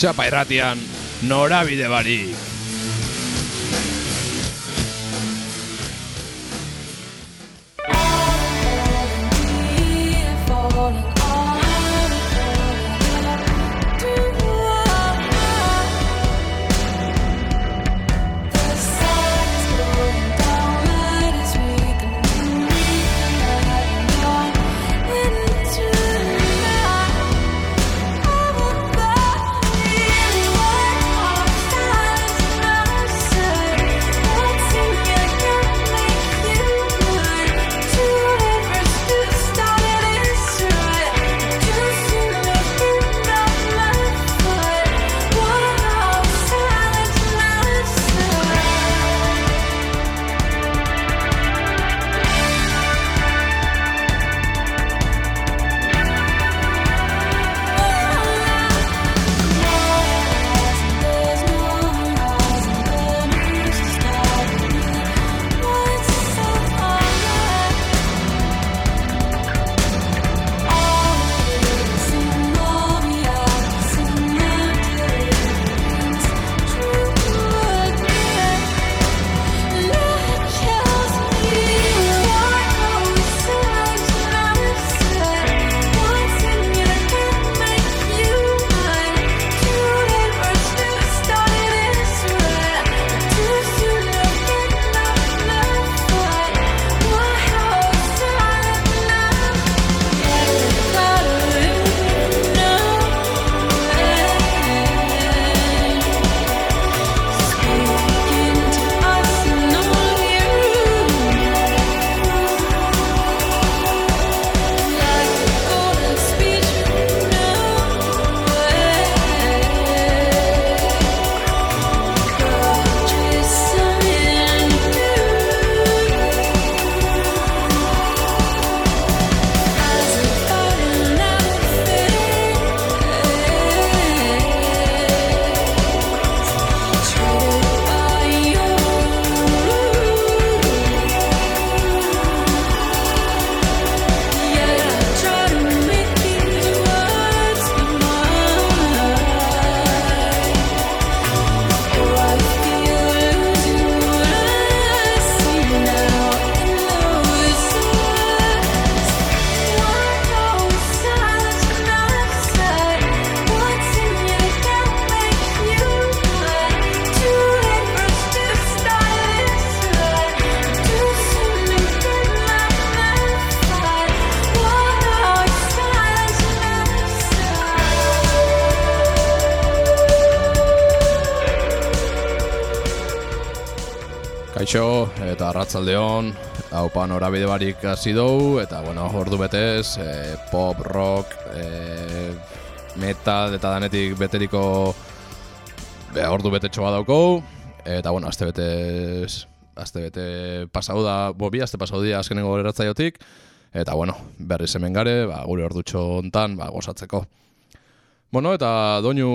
Txapa irratian, norabide barik. Arratzaldeon, haupa norabide barik hasi dugu, eta bueno, ordu betez, e, pop, rock, e, metal eta danetik beteriko be, ordu bete txoa dauko, eta bueno, azte betez, azte bete pasau da, bo bi, azte pasau dia azkenengo eratzaiotik, eta bueno, berri hemen gare, ba, gure ordutxo hontan, ba, gozatzeko. Bueno, eta doinu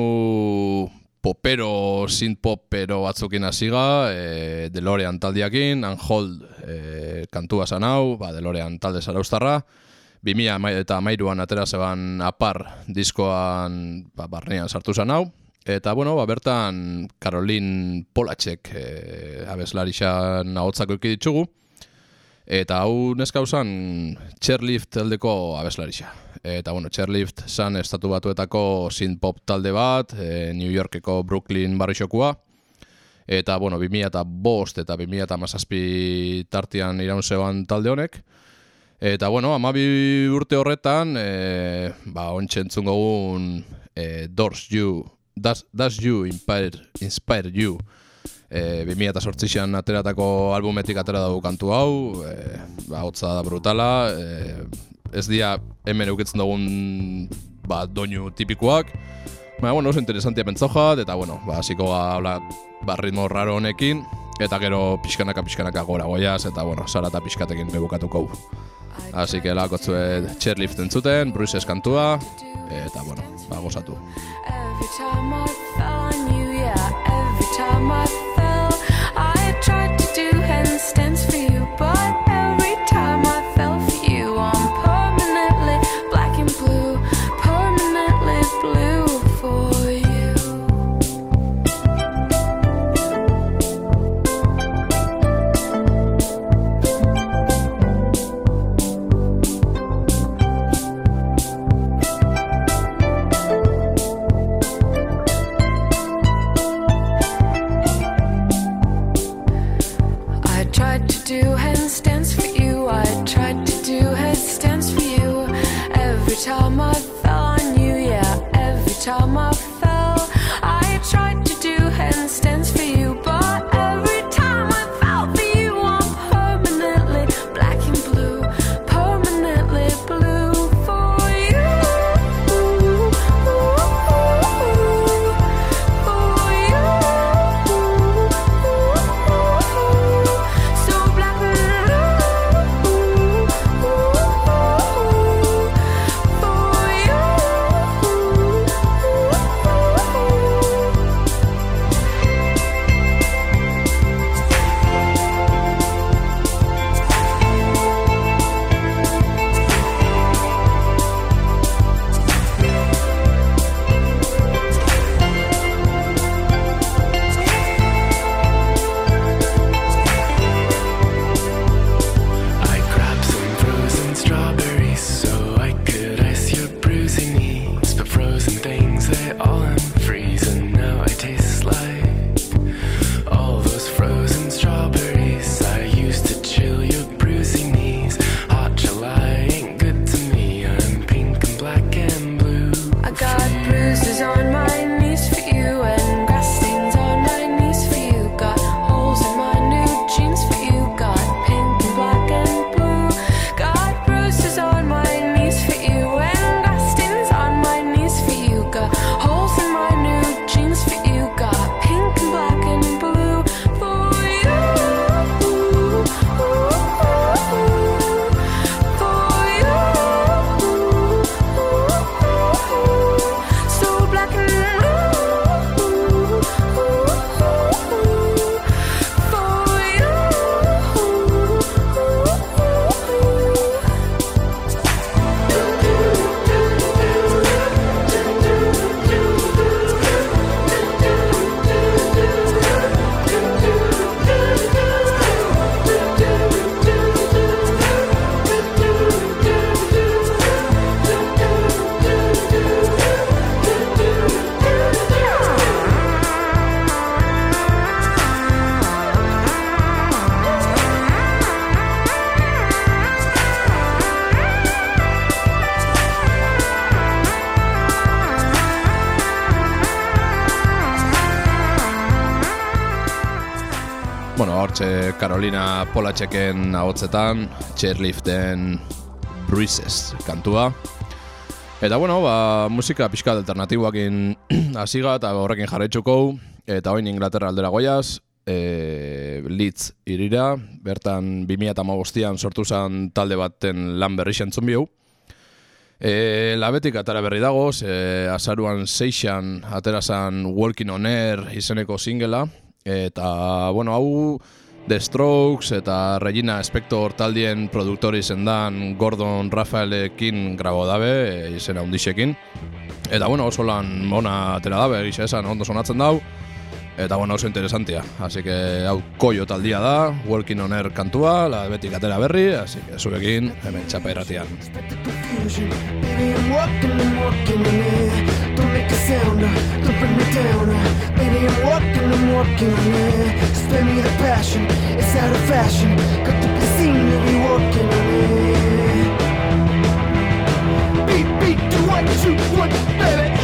popero, synth popero batzukin hasiga, e, Delorean taldiakin, Unhold e, kantua zan hau, ba, Delorean talde zaraustarra, 2000 eta mairuan atera zeban apar diskoan ba, barnean sartu zan hau, eta bueno, ba, bertan Caroline Polacek e, abeslarixan ahotzako ikiditzugu, eta hau neska usan Chairlift taldeko abeslarixa eta bueno, Chairlift san estatu batuetako synth pop talde bat, e, New Yorkeko Brooklyn barrixokua, eta bueno, 2000 eta bost eta 2000 eta mazazpi tartian iraun zeban talde honek, eta bueno, amabi urte horretan, e, ba, ontsentzun gogun e, Doors You, Does, does You Inspire, inspire You, e, 2000 eta sortzixan ateratako albumetik atera dugu kantu hau, e, ba, hotza da brutala, e, ez dira hemen eukitzen dugun ba, doinu tipikoak. Baina, bueno, oso interesantia pentsoja, eta, bueno, ba, ziko ga, ba, ritmo raro honekin, eta gero pixkanaka pixkanaka gora goiaz, eta, bueno, zara eta pixkatekin begukatuko. Así que lakotzue chairlift entzuten, Bruises kantua, eta bueno, ba, gozatu. Every time I on you, yeah, every time I understand. Carolina Polacheken ahotzetan, chairliften bruises kantua. Eta bueno, ba, musika pixka alternatiboakin hasiga eta horrekin jarraitzuko eta oin Inglaterra aldera goiaz, e, Leeds irira, bertan 2008an sortu zen talde baten lan berri xentzun bihu. E, labetik atara berri dagoz, e, azaruan seixan atera zen Walking on Air izeneko singela, eta bueno, hau The Strokes eta Regina Spector taldien produktori zendan Gordon Rafaelekin grabo dabe, e, izena undixekin. Eta bueno, oso lan ona atera dabe, egize esan, ondo sonatzen dau. Eta bueno, oso interesantia. Así que hau koio taldia da, Walking on Air kantua, la betik atera berri, así que zurekin, hemen txapa irratian. Me I'm walking, I'm walking yeah. Spare me the passion It's out of fashion Got to be seen to be walking yeah. Beat, beat, do what you want, baby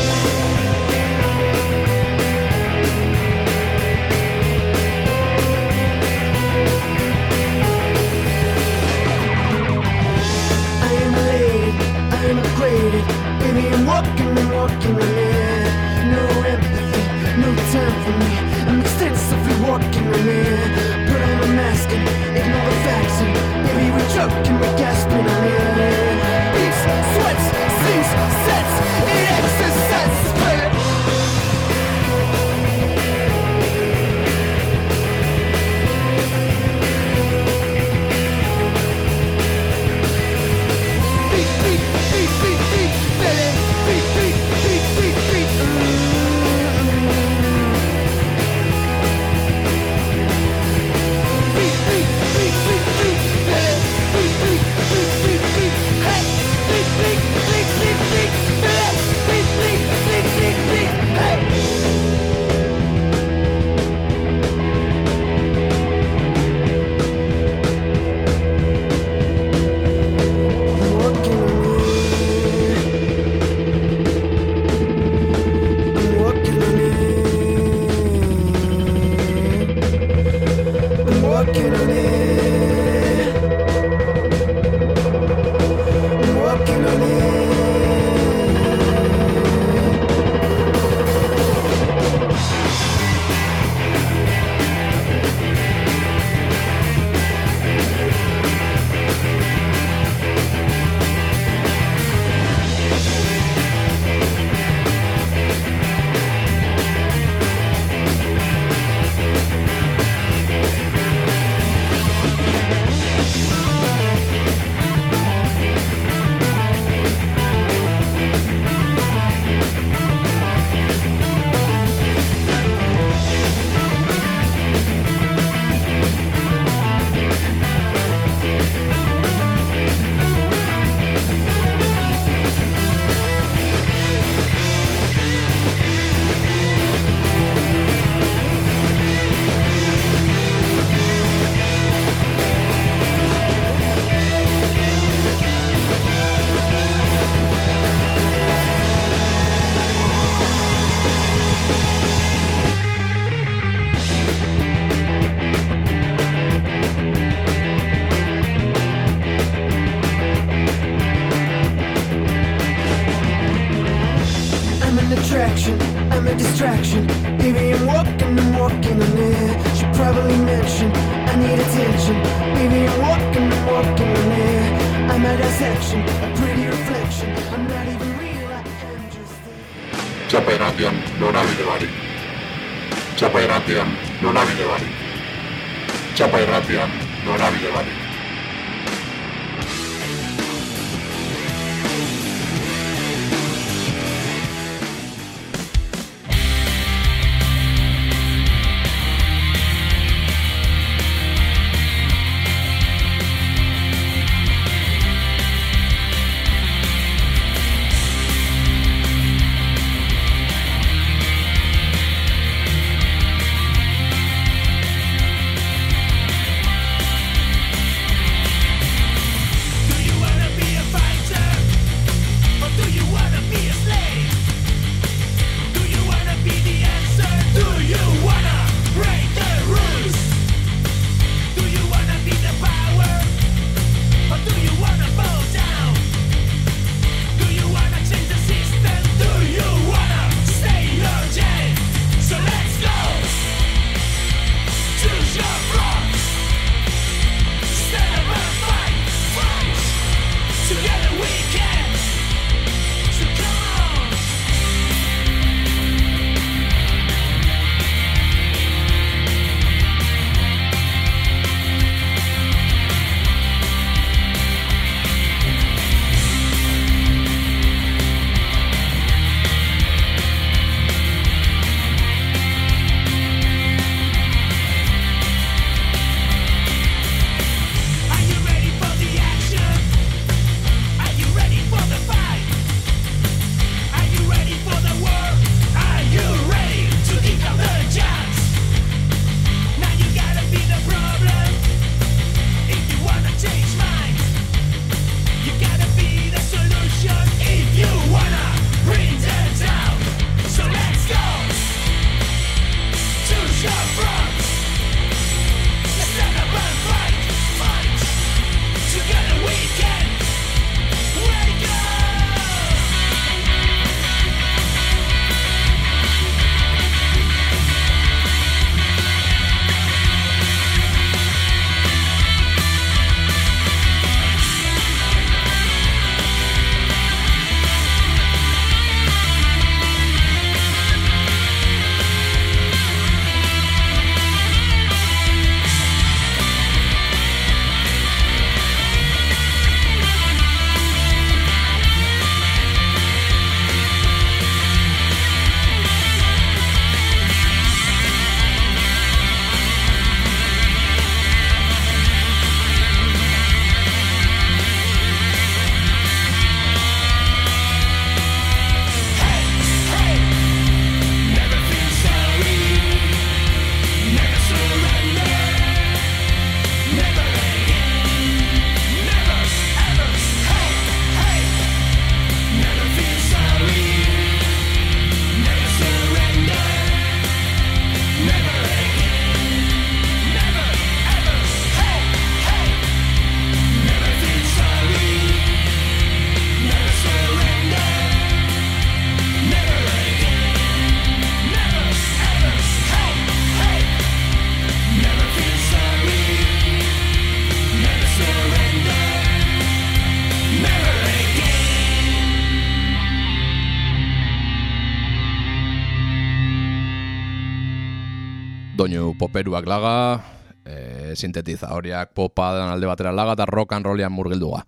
Poperuak laga, e, sintetizadoriak popa dan alde batera laga eta rock and rollean murgildua.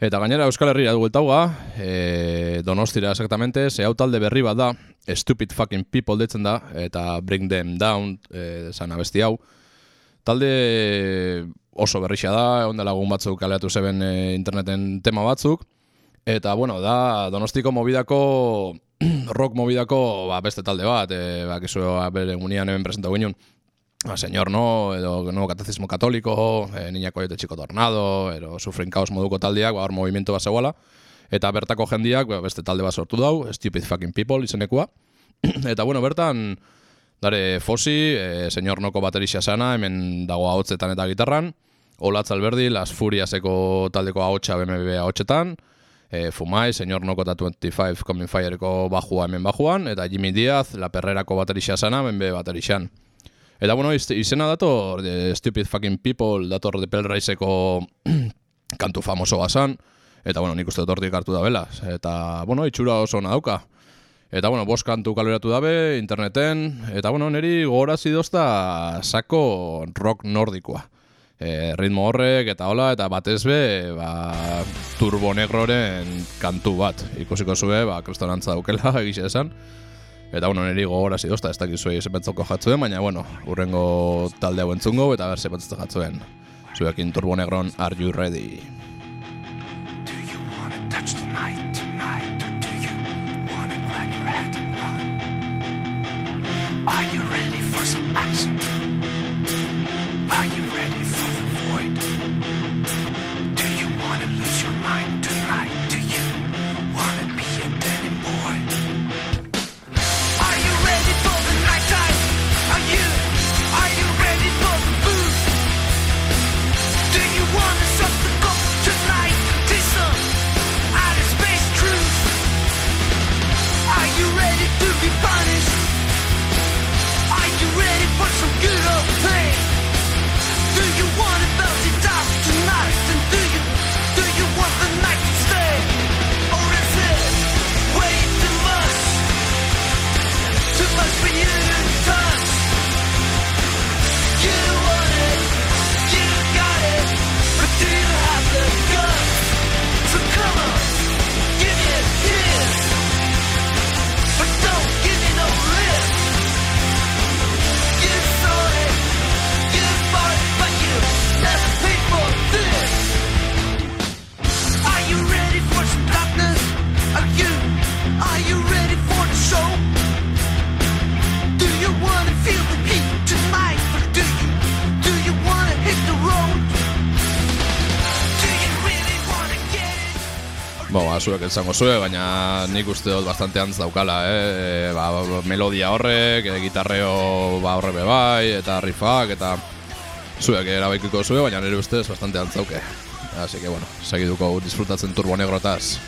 Eta gainera Euskal Herria du bueltauga, e, donostira exactamente, ze hau talde berri bat da, Stupid Fucking People ditzen da, eta Bring Them Down, e, zan abesti hau. Talde oso berrixa da, egon dela egun batzuk kaleatu zeben e, interneten tema batzuk, eta bueno, da donostiko mobidako, rock mobidako ba, beste talde bat, e, ba, bere unian hemen presentau ginen, señor no, edo nuevo catecismo católico, e, niña coyote chico tornado, edo sufren kaos moduko taldeak, ba, hor movimiento bat zegoela, eta bertako jendiak ba, beste talde bat sortu dau, Stupid Fucking People izenekua, eta bueno, bertan, dare Fosi, e, señor noko baterixa sana, hemen dago ahotzetan eta gitarran, Olatz Alberdi, Las Furiaseko taldeko ahotsa BMB ahotsetan, e, Fumai, Señor Noko eta 25 Coming Fireko bajua hemen bajuan, eta Jimmy Diaz, La Perrerako baterixa sana, be baterixan. Eta bueno, iz, izena dator, de Stupid Fucking People, dator de Pelraizeko kantu famoso basan, eta bueno, nik uste dut hartu da bela, eta bueno, itxura oso ona dauka. Eta bueno, bost kantu kaleratu dabe, interneten, eta bueno, niri gogorazi dozta sako rock nordikoa. E, ritmo horrek eta hola, eta batez be, ba, Turbo Negroren kantu bat. Ikusiko zue, ba, kristonantza daukela, egixe esan. Eta bueno, niri gogorazi dozta, ez dakizuei zepentzoko jatzuen, baina bueno, urrengo talde hau entzungo, eta ber zepentzoko jatzuen. Zuekin Turbo Negron, are you ready? Do you wanna touch the night? Are you ready for some action? Are you ready for the void? Do you wanna lose your mind tonight? Zuek esango zue, baina nik uste dut bastante antz daukala, eh? E, ba, melodia horrek, e, gitarreo ba, horre bai, eta riffak, eta zuek erabaikiko zue, baina nire ustez bastante antz dauke. Así que, bueno, segiduko disfrutatzen Turbo Negrotaz.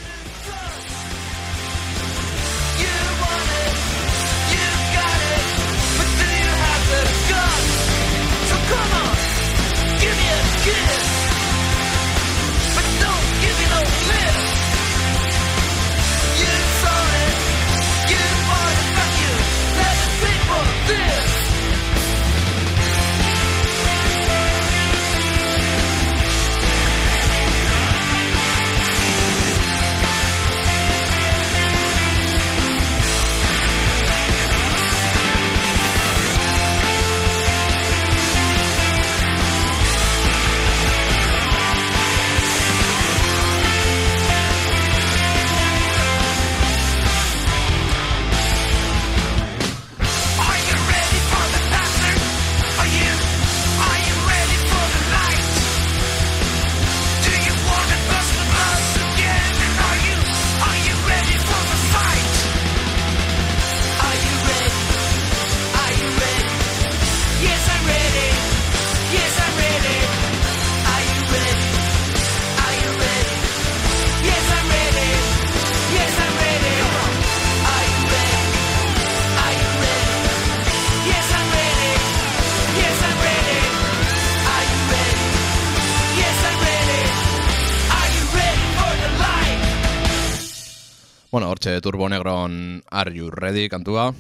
Bueno, hortxe Turbo Negron Are You Ready kantua.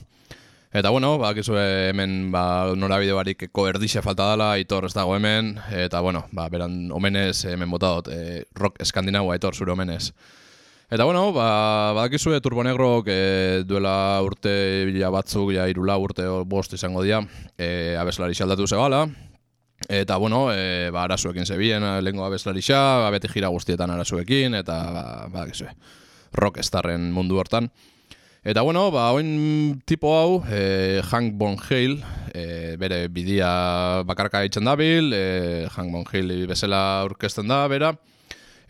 Eta bueno, bakizue hemen ba, norabide barik koerdixe falta dela, Aitor ez dago hemen, eta bueno, ba, beran omenez hemen bota dut, e, rock eskandinaua Aitor zure omenez. Eta bueno, ba, badakizue Turbo Negro e, duela urte bila batzuk, ja irula urte bost izango dira, e, abeslari xaldatu zebala, Eta, bueno, e, ba, arazuekin zebien, lehenko abeslarixa, ba, beti jira guztietan arazuekin, eta, ba, badakizue, rockstarren mundu hortan. Eta bueno, ba, oin tipo hau, e, Hank Von Hale, e, bere bidia bakarka itzen dabil, e, Hank Von Hale bezala aurkezten da, bera.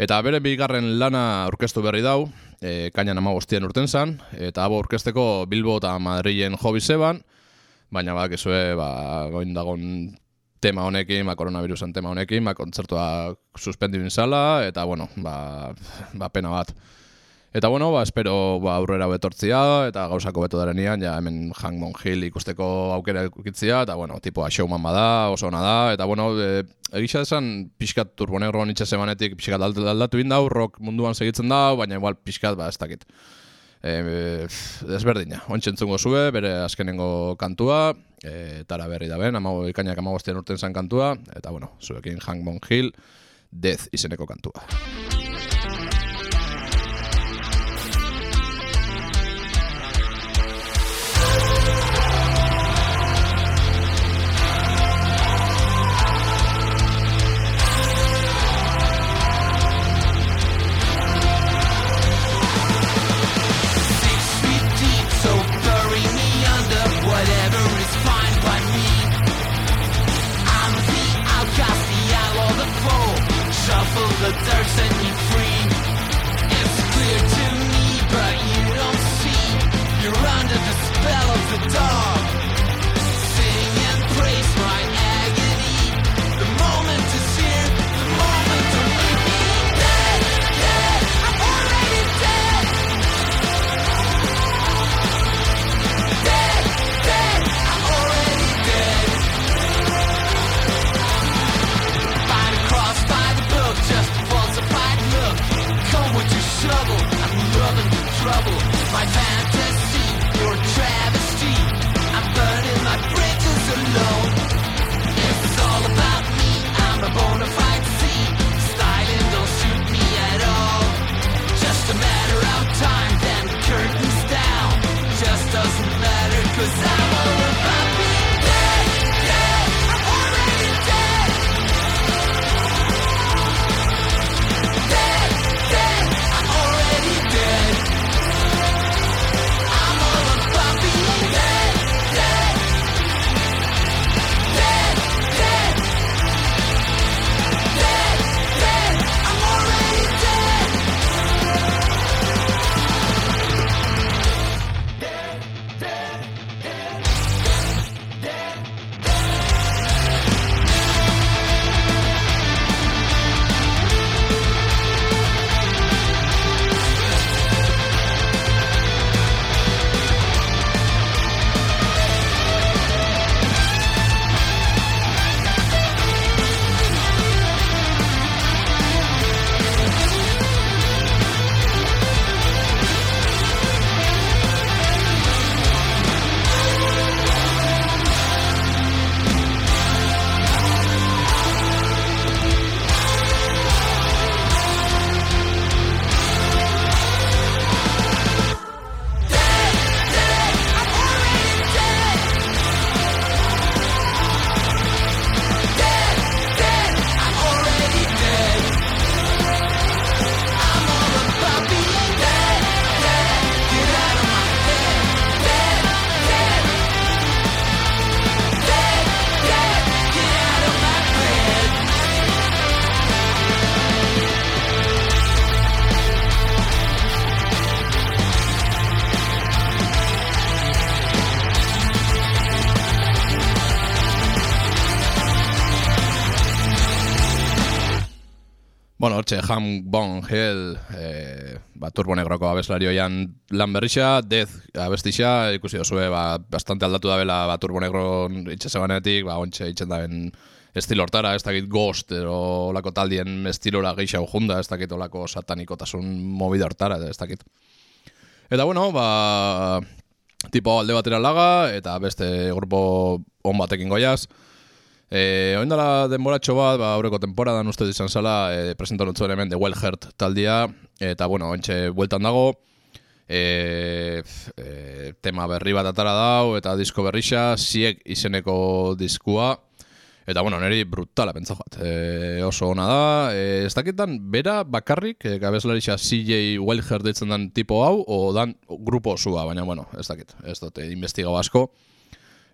Eta bere bigarren lana aurkeztu berri dau, e, kainan ama urten zan, eta abo aurkezteko Bilbo eta Madrilen hobi zeban, baina bak ezue, ba, goin dagon tema honekin, ba, koronavirusen tema honekin, ba, kontzertua suspendiu inzala, eta, bueno, ba, ba pena bat. Eta bueno, ba, espero ba, aurrera betortzia eta gauzako beto darenian, ja hemen Hangmon Hill ikusteko aukera ikutzia, eta bueno, tipoa showman bada, oso ona da, eta bueno, e, egisa esan pixkat turbonegro nitxe zemanetik, pixkat alda- aldatu indau, rock munduan segitzen da, baina igual pixkat, ba, ez dakit. E, desberdina, ontsa entzungo zue, bere azkenengo kantua, e, tara berri da ben, amago, ikainak amagostien urten zan kantua, eta bueno, zuekin Hangmon Hill, Death izeneko kantua. Ham Bong Hill, e, ba, Turbo Negroko abeslarioian lan berrixa, Death abestixa, ikusi dozue, ba, bastante aldatu dabela ba, Turbo Negro itxasebanetik, ba, ontxe itxen daben estilo hortara, ez dakit Ghost, edo olako taldien estilora gehiago junda, ez dakit olako satanikotasun movida hortara, ez dakit. Eta bueno, ba, tipo alde batera laga, eta beste grupo on batekin goiaz, E, oin dela denboratxo bat, ba, aurreko temporadan uste izan zala, e, presentatu zuen hemen The Well Heart taldia, eta, bueno, ointxe bueltan dago, e, e, tema berri bat atara dau, eta disko berrixa, siek izeneko diskua, eta, bueno, niri brutala pentsa joat, e, oso ona da, e, ez dakitan, bera bakarrik, e, gabezlarixa CJ Well Heart ditzen den tipo hau, o dan grupo osua, baina, bueno, ez dakit, ez dute investigau asko,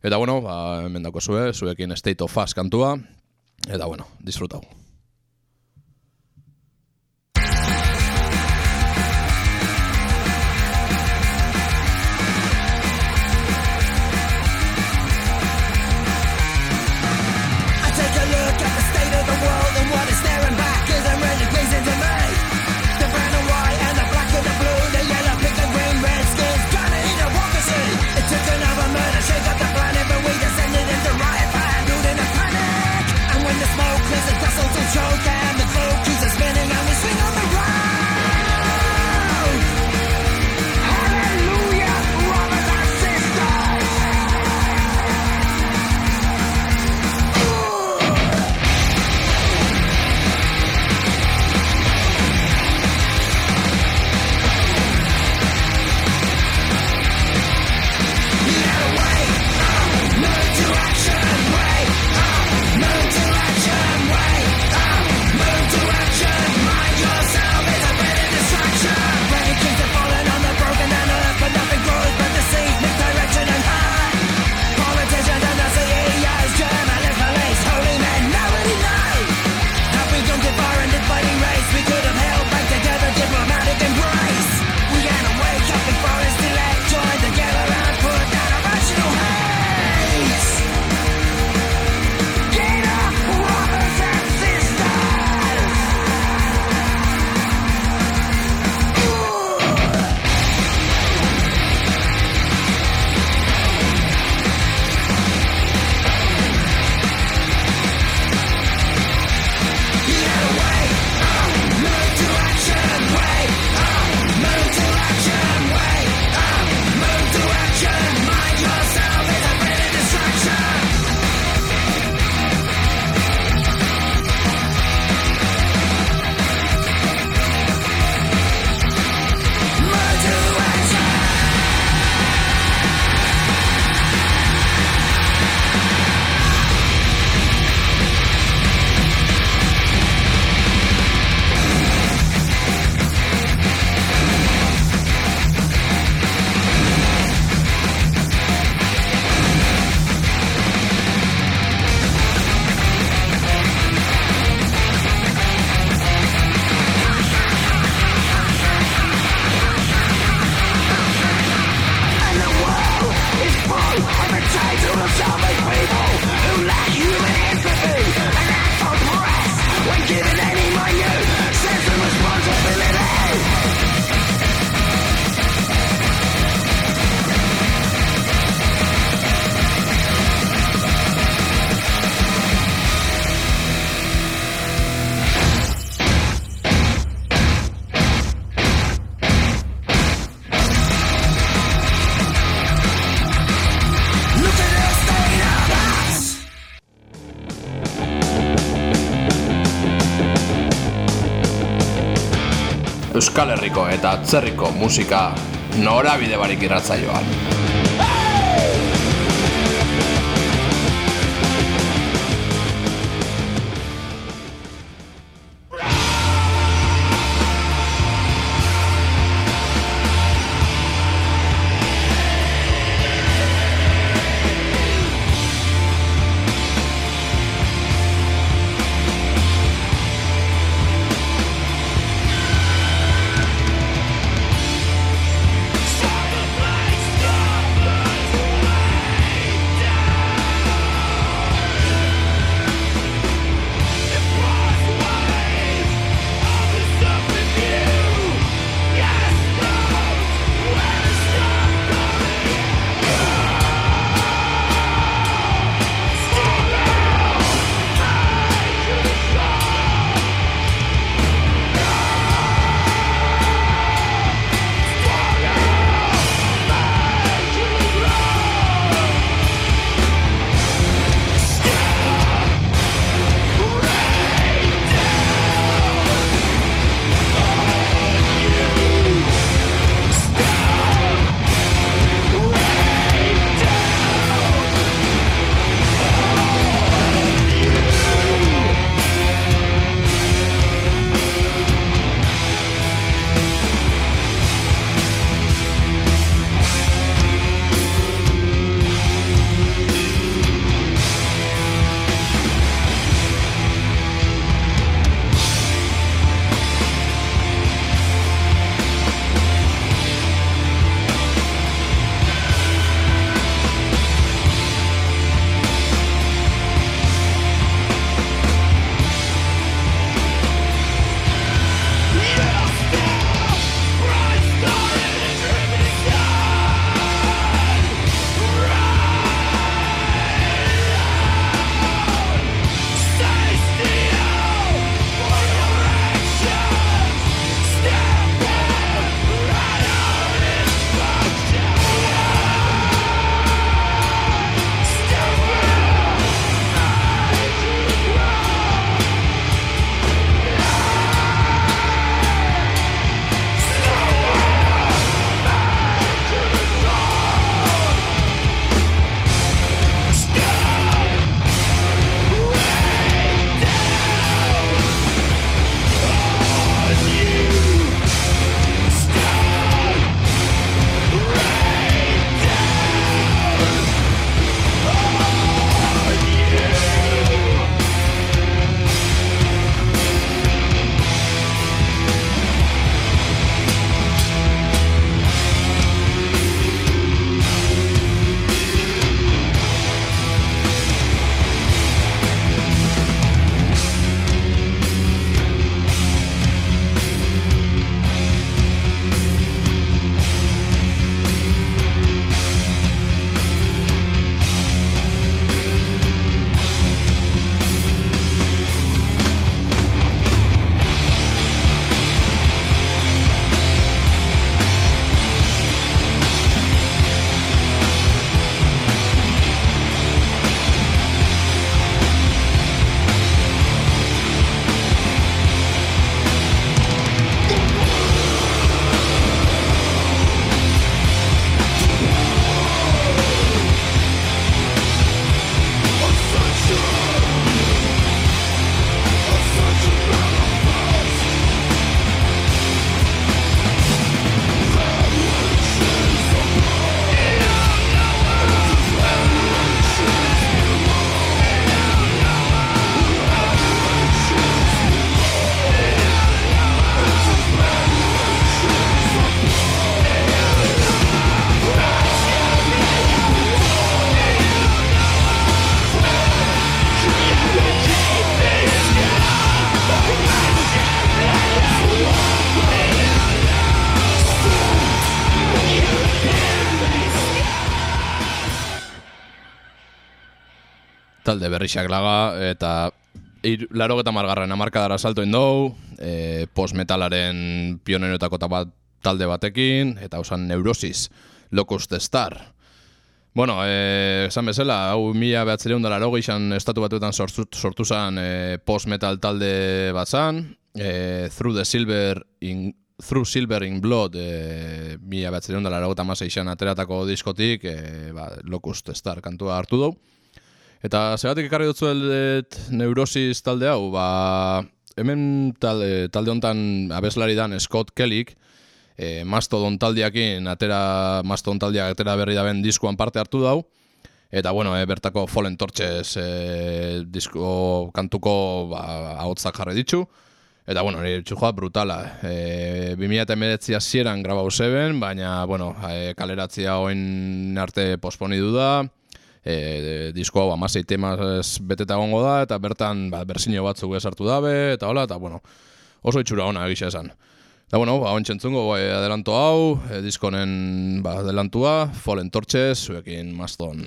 Eta bueno, ba, hemen dauko zue, zuekin State of Fast kantua, eta bueno, disfrutau. Eta atzerriko musika norabide barik irratzaioan. Talde berrixak laga, eta ir, laro eta margarren amarkadara salto indou, e, post-metalaren pioneroetako ta bat talde batekin, eta usan Neurosis, Locust Star. Bueno, eh, esan bezala, hau mila behatzereun dara izan estatu batuetan sortu, sortu zan eh, post-metal talde bat zan, eh, Through the Silver in Through Silver in Blood, e, mila eragota maseixan ateratako diskotik, e, ba, Locust Star kantua hartu dugu. Eta zegatik ekarri dutzuet neurosis talde hau, ba, hemen talde, talde hontan abeslari dan Scott Kellyk, e, Mastodon taldiakin, atera, Mastodon taldiak atera berri daben diskoan parte hartu dau, eta bueno, e, bertako Fallen Torches e, disko kantuko ba, ahotzak jarri ditzu, Eta, bueno, nire txujoa brutala. E, 2019 hasieran grabau zeben, baina, bueno, e, kaleratzia oin arte posponidu da, e, disko hau amasei temaz beteta gongo da, eta bertan ba, bersinio batzuk esartu dabe, eta hola, eta, bueno, oso itxura ona egisa esan. Eta, bueno, ba, ontsentzungo, ba, adelanto hau, e, diskonen ba, adelantua, Fallen Torches, zuekin Maston.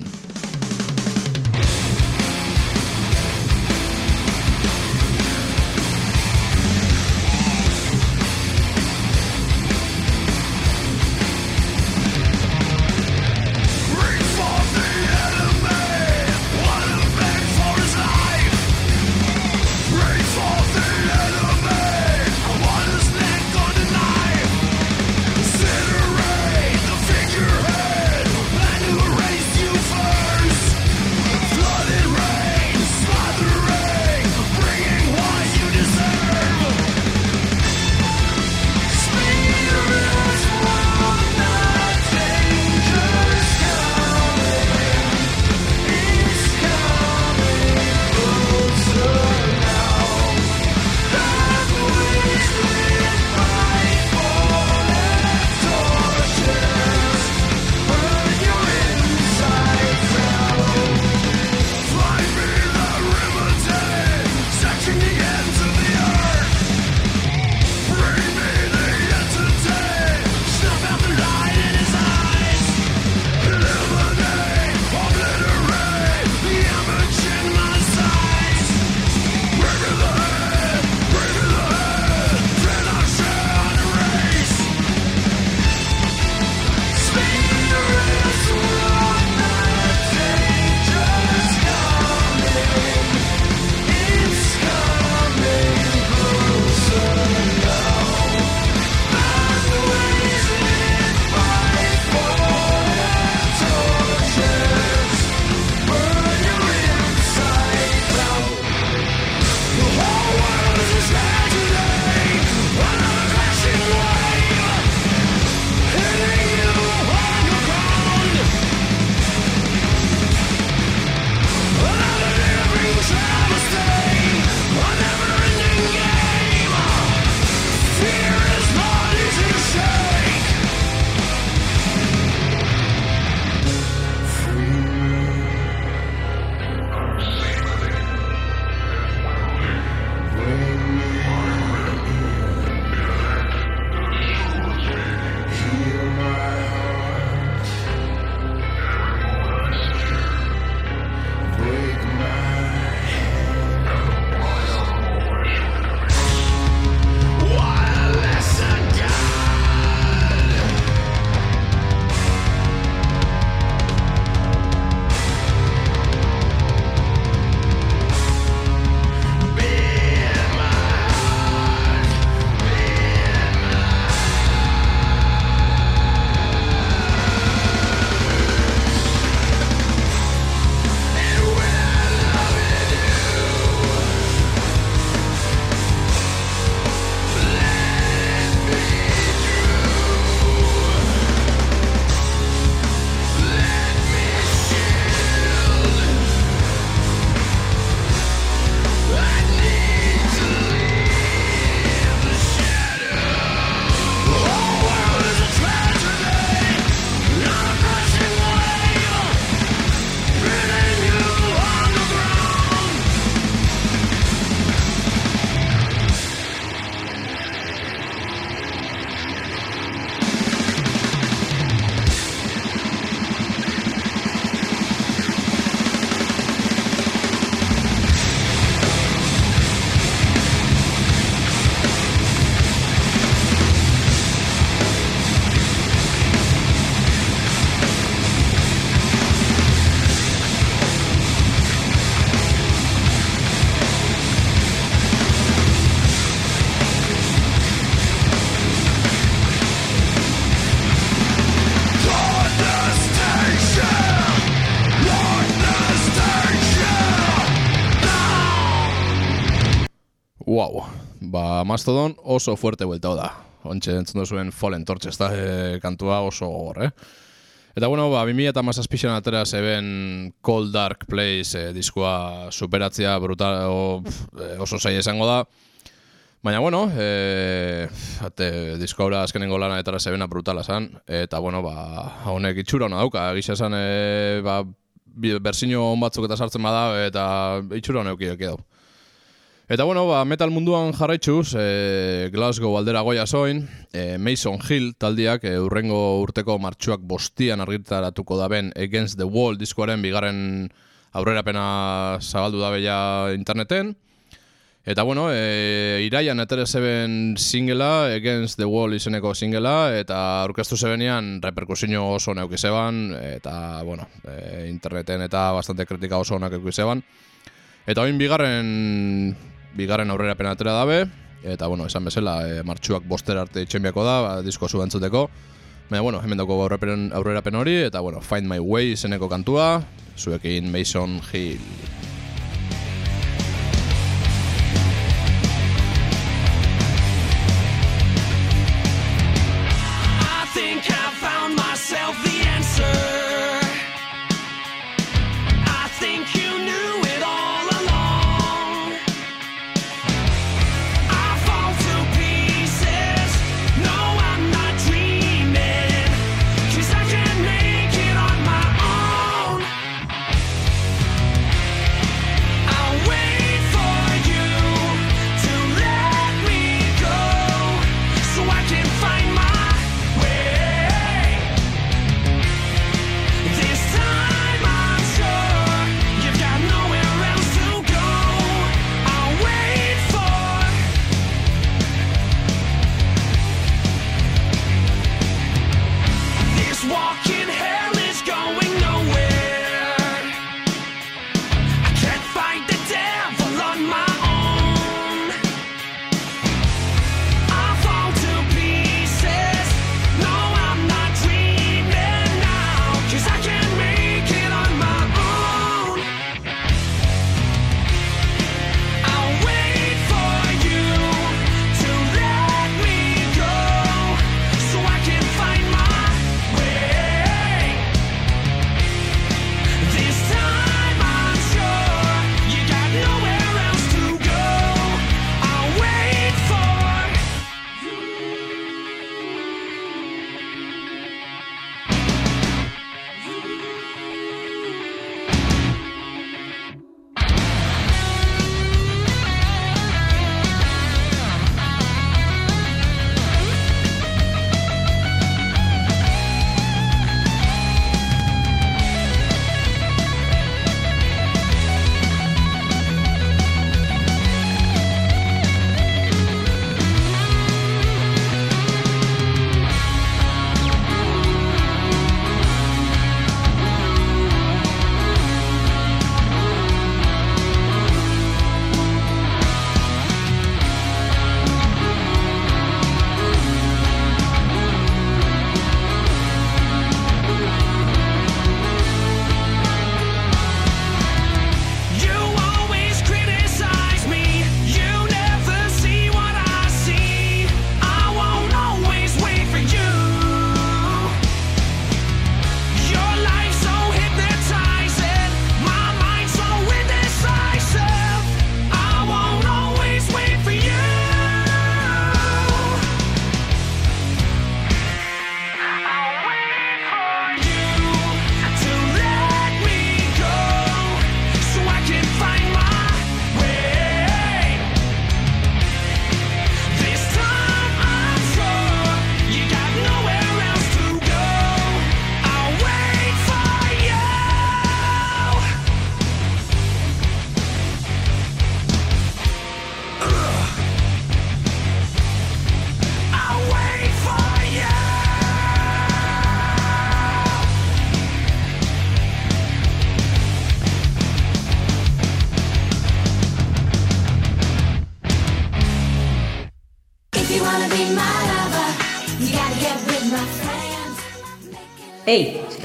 Wow, ba, Mastodon oso fuerte bueltao da. Ontxe entzun zuen Fallen Torches da, e, kantua oso gogor, eh? Eta bueno, ba, 2000 eta mazazpixan atera zeben Cold Dark Place e, diskoa superatzea brutal, o, pf, e, oso zaila izango da. Baina, bueno, e, ate, disko haura azkenengo lana etara zebena brutala zan, eta, bueno, ba, honek itxura hona dauka, gisa esan, e, ba, bi- berzino on batzuk eta sartzen bada, eta itxura eukidek edo. Eta bueno, ba, metal munduan jarraitzuz, e, Glasgow aldera goia zoin, e, Mason Hill taldiak e, urrengo urteko martxuak bostian argitaratuko daben Against the Wall diskoaren bigarren aurrerapena zabaldu dabe ja interneten. Eta bueno, e, iraian etere zeben singela, Against the Wall izeneko singela, eta aurkeztu zebenean reperkusio oso neuki zeban, eta bueno, e, interneten eta bastante kritika oso onak euki zeban. Eta oin bigarren bigarren aurrera penatera dabe, eta bueno, esan bezala, e, martxuak boster arte itxenbiako da, ba, disko zu entzuteko. Baina, bueno, hemen dago aurrerapen, aurrerapen hori, eta bueno, Find My Way izeneko kantua, zuekin Mason Hill.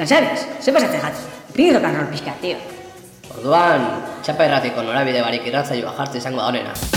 Sabes? Ze pasatzen jat? Pido karrol pixka, tío. Orduan, txapa erratiko norabide barik irratzaioa jartze izango da honena.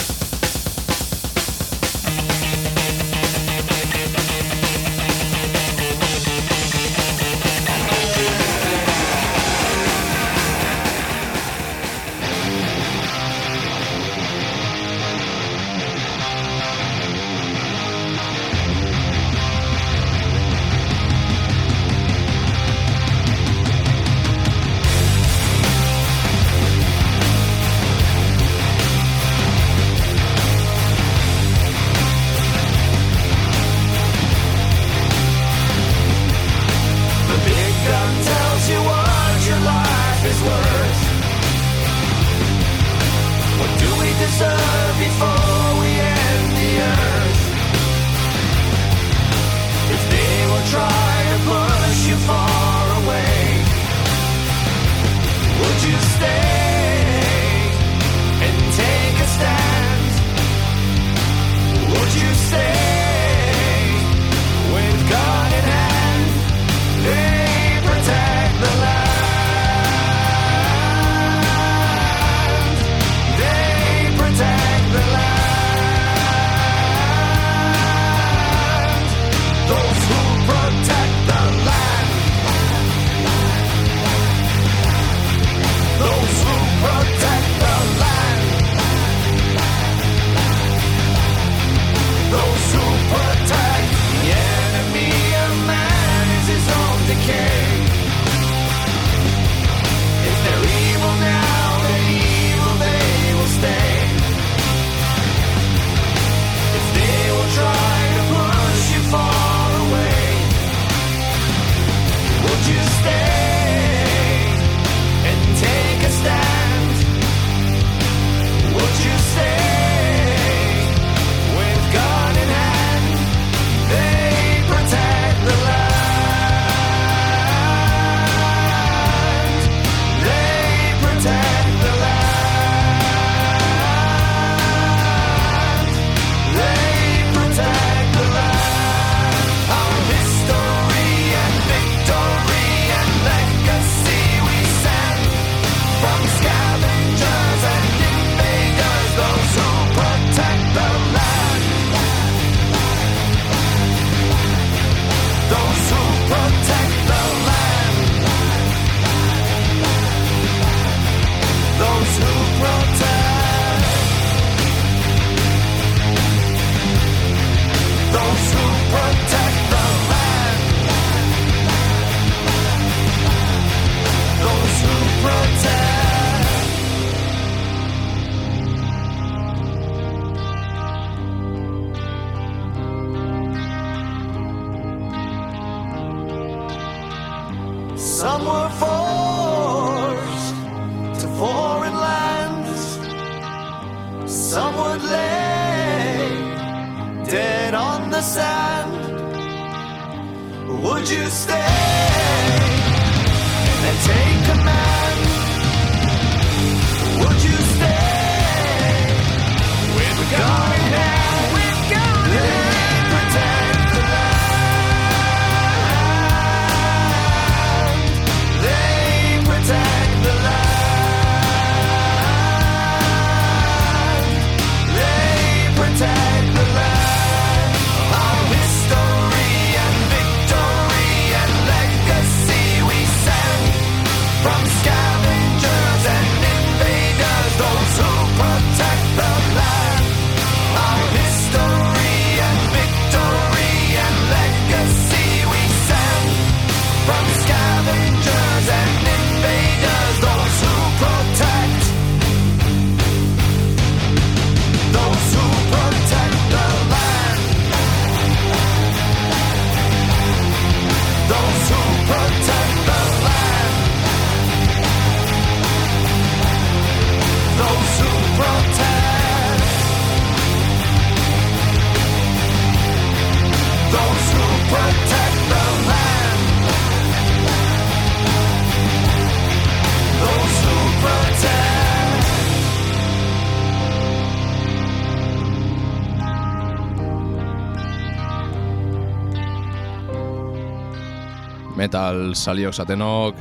Metal saliok zatenok,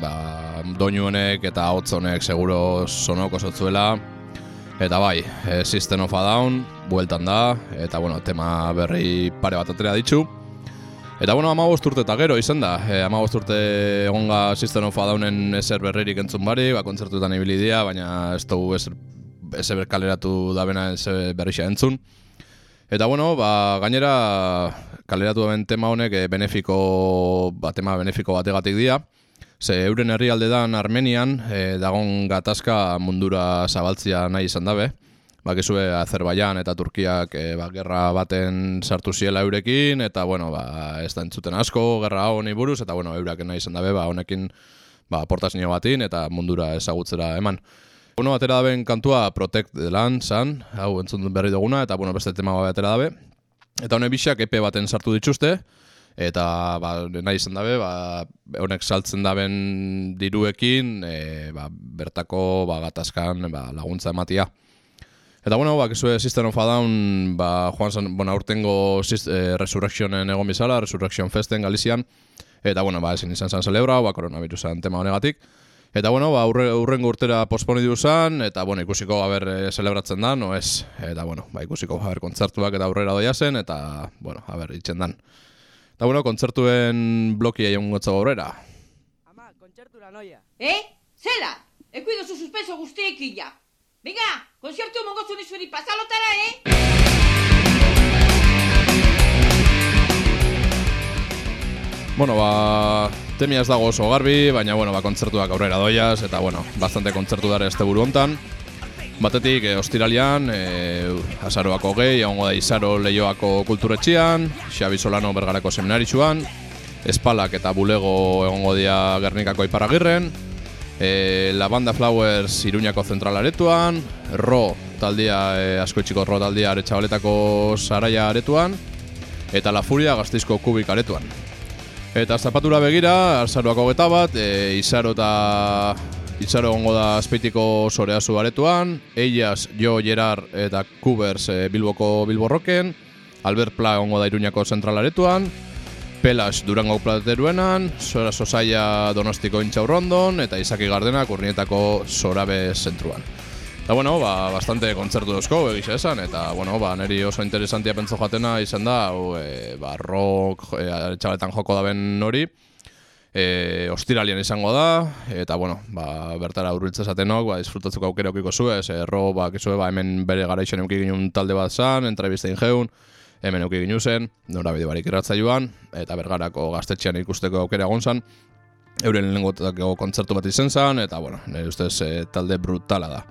ba, doinu honek eta hotz honek seguro sonoko zotzuela. Eta bai, e, System of a Down, bueltan da, eta bueno, tema berri pare bat atera ditzu. Eta bueno, ama urte eta gero izan da, e, ama urte egonga System of a Downen ezer berririk entzun bari, ba, kontzertuetan ibili dira, baina ez dugu ezer, ezer kaleratu dabena ezer berrixa entzun. Eta bueno, ba, gainera kaleratu den tema honek eh, benefiko, ba, tema benefiko bategatik dira. Ze euren herrialde dan Armenian, e, dagon gatazka mundura zabaltzia nahi izan dabe. Bakizue Azerbaijan eta Turkiak e, ba, gerra baten sartu ziela eurekin, eta bueno, ba, ez da entzuten asko, gerra honi buruz, eta bueno, eurak nahi izan dabe, ba, honekin ba, portazio batin eta mundura ezagutzera eman. Bueno, atera daben kantua Protect the Land zan, hau entzun berri duguna, eta bueno, beste tema bat atera dabe. Eta honek bisak epe baten sartu dituzte, eta ba, nahi izan dabe, ba, honek saltzen daben diruekin, e, ba, bertako ba, gatazkan ba, laguntza ematia. Eta bueno, ba, kesue System of a Down, ba, joan zen, bueno, aurtengo eh, Resurrectionen egon bizala, Resurrection Festen Galizian, eta bueno, ba, ezin izan zen celebra, ba, koronavirusan tema honegatik. Eta bueno, ba, urre, urrengo urtera posponidu zen, eta bueno, ikusiko haber e, celebratzen da, no ez. Eta bueno, ba, ikusiko haber kontzertuak eta aurrera doia zen, eta bueno, haber itxen dan. Eta bueno, kontzertuen blokia egon gotza aurrera. Ama, kontzertura noia. Eh? Zela? Ekuido zu suspenso guztiekin ja. Venga, konzertu mongozu nizuri pasalotara, eh? Bueno, ba, temia ez dago oso garbi, baina bueno, ba, kontzertuak aurrera doiaz, eta bueno, bastante kontzertu dara este buru hontan. Batetik, e, ostiralian, e, azaroako gehi, egongo da izaro lehioako kulturetxian, Xabi Solano bergarako seminaritxuan, Espalak eta Bulego egongo dia Gernikako iparagirren, e, La Banda Flowers Iruñako zentralaretuan, Ro taldia, e, askoitxiko Ro taldia aretxabaletako Saraia aretuan, eta La Furia gazteizko kubik aretuan. Eta zapatura begira, arzaroako geta bat, e, izaro eta Itzaro gongo da azpeitiko soreazu aretuan, Eias, Jo, Gerard eta Kubers e, Bilboko Bilborroken, Albert Pla gongo da Iruñako zentral aretuan, Pelas Durango plateruenan, Sora Sosaia Donostiko Intxaurrondon, eta Izaki Gardena Kurnietako Sorabe zentruan. Eta bueno, ba, bastante kontzertu dozko, egisa esan, eta bueno, ba, niri oso interesantia pentso jatena izan da, hau, e, ba, rock, e, txabaletan joko daben hori, e, ostiralian izango da, eta bueno, ba, bertara urbiltza zatenok, ba, disfrutatzeko aukera okiko zue, ez, erro, ba, kizue, ba, hemen bere garaixen euki ginen talde bat zan, entrevista ingeun, hemen euki ginen zen, nora bide barik joan, eta bergarako gaztetxean ikusteko aukera egon zan, euren lehenengotako kontzertu bat izen zan, eta bueno, nire ustez e, talde brutala da.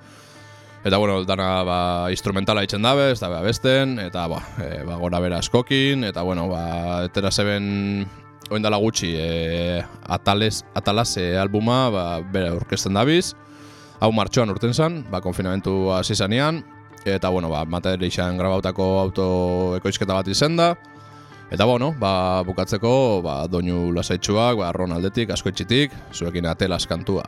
Eta bueno, dana ba, instrumentala itzen dabe, ez dabe abesten, eta ba, e, ba, gora bera askokin, eta bueno, ba, etera zeben oin dala gutxi, e, atales, atalase albuma, ba, bere orkesten dabiz, hau martxoan urten zen, ba, konfinamentu hasi zanean, eta, bueno, ba, materializan grabautako auto ekoizketa bat izen da, Eta bueno, ba, bukatzeko ba, doinu lasaitxuak, ba, ron aldetik, askoetxitik, zuekin atelas kantua.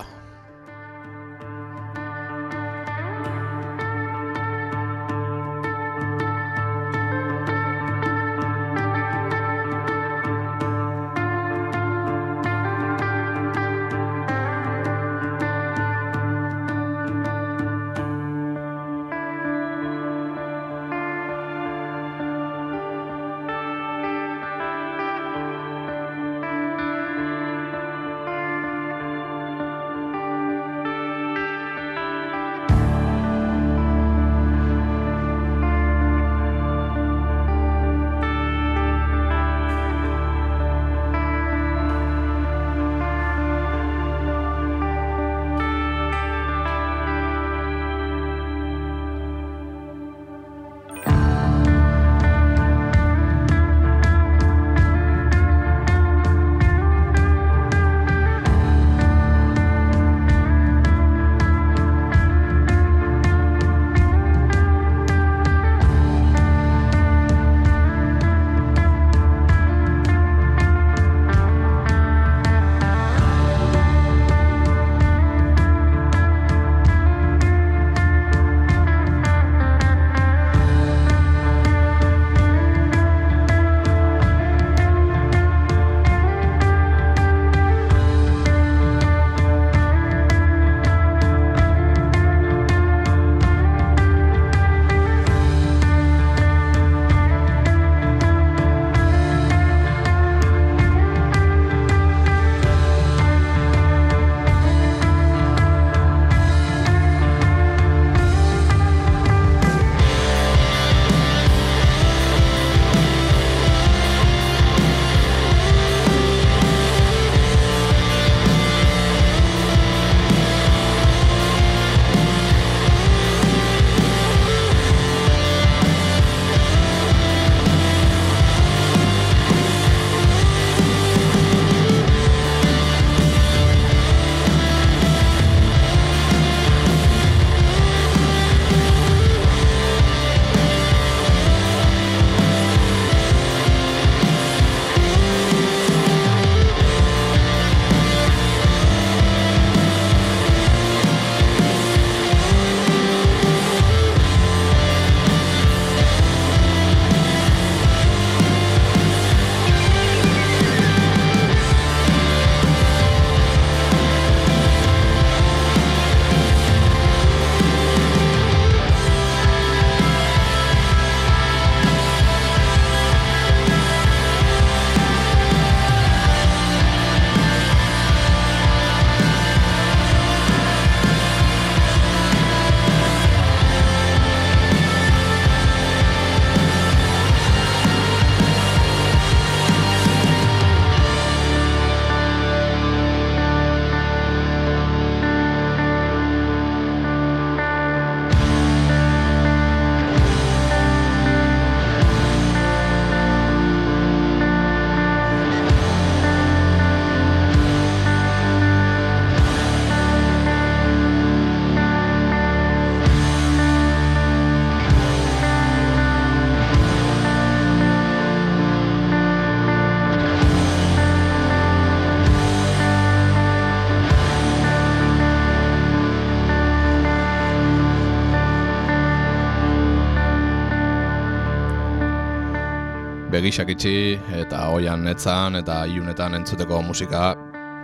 Begisak itxi eta oian netzan eta iunetan entzuteko musika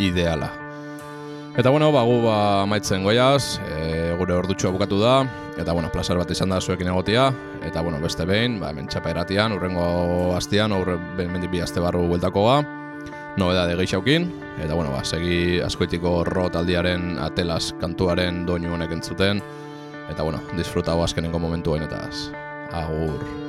ideala. Eta bueno, bagu ba amaitzen goiaz, e, gure ordutxua bukatu da, eta bueno, placer bat izan da zuekin egotia, eta bueno, beste behin, ba, hemen txapa eratian, urrengo astian, aurre mendik bi aste barru bueltakoa, nobeda de geixaukin, eta bueno, ba, segi askoitiko ro taldiaren atelas kantuaren doinu honek entzuten, eta bueno, disfrutau azkenengo momentu hainetaz. Agur.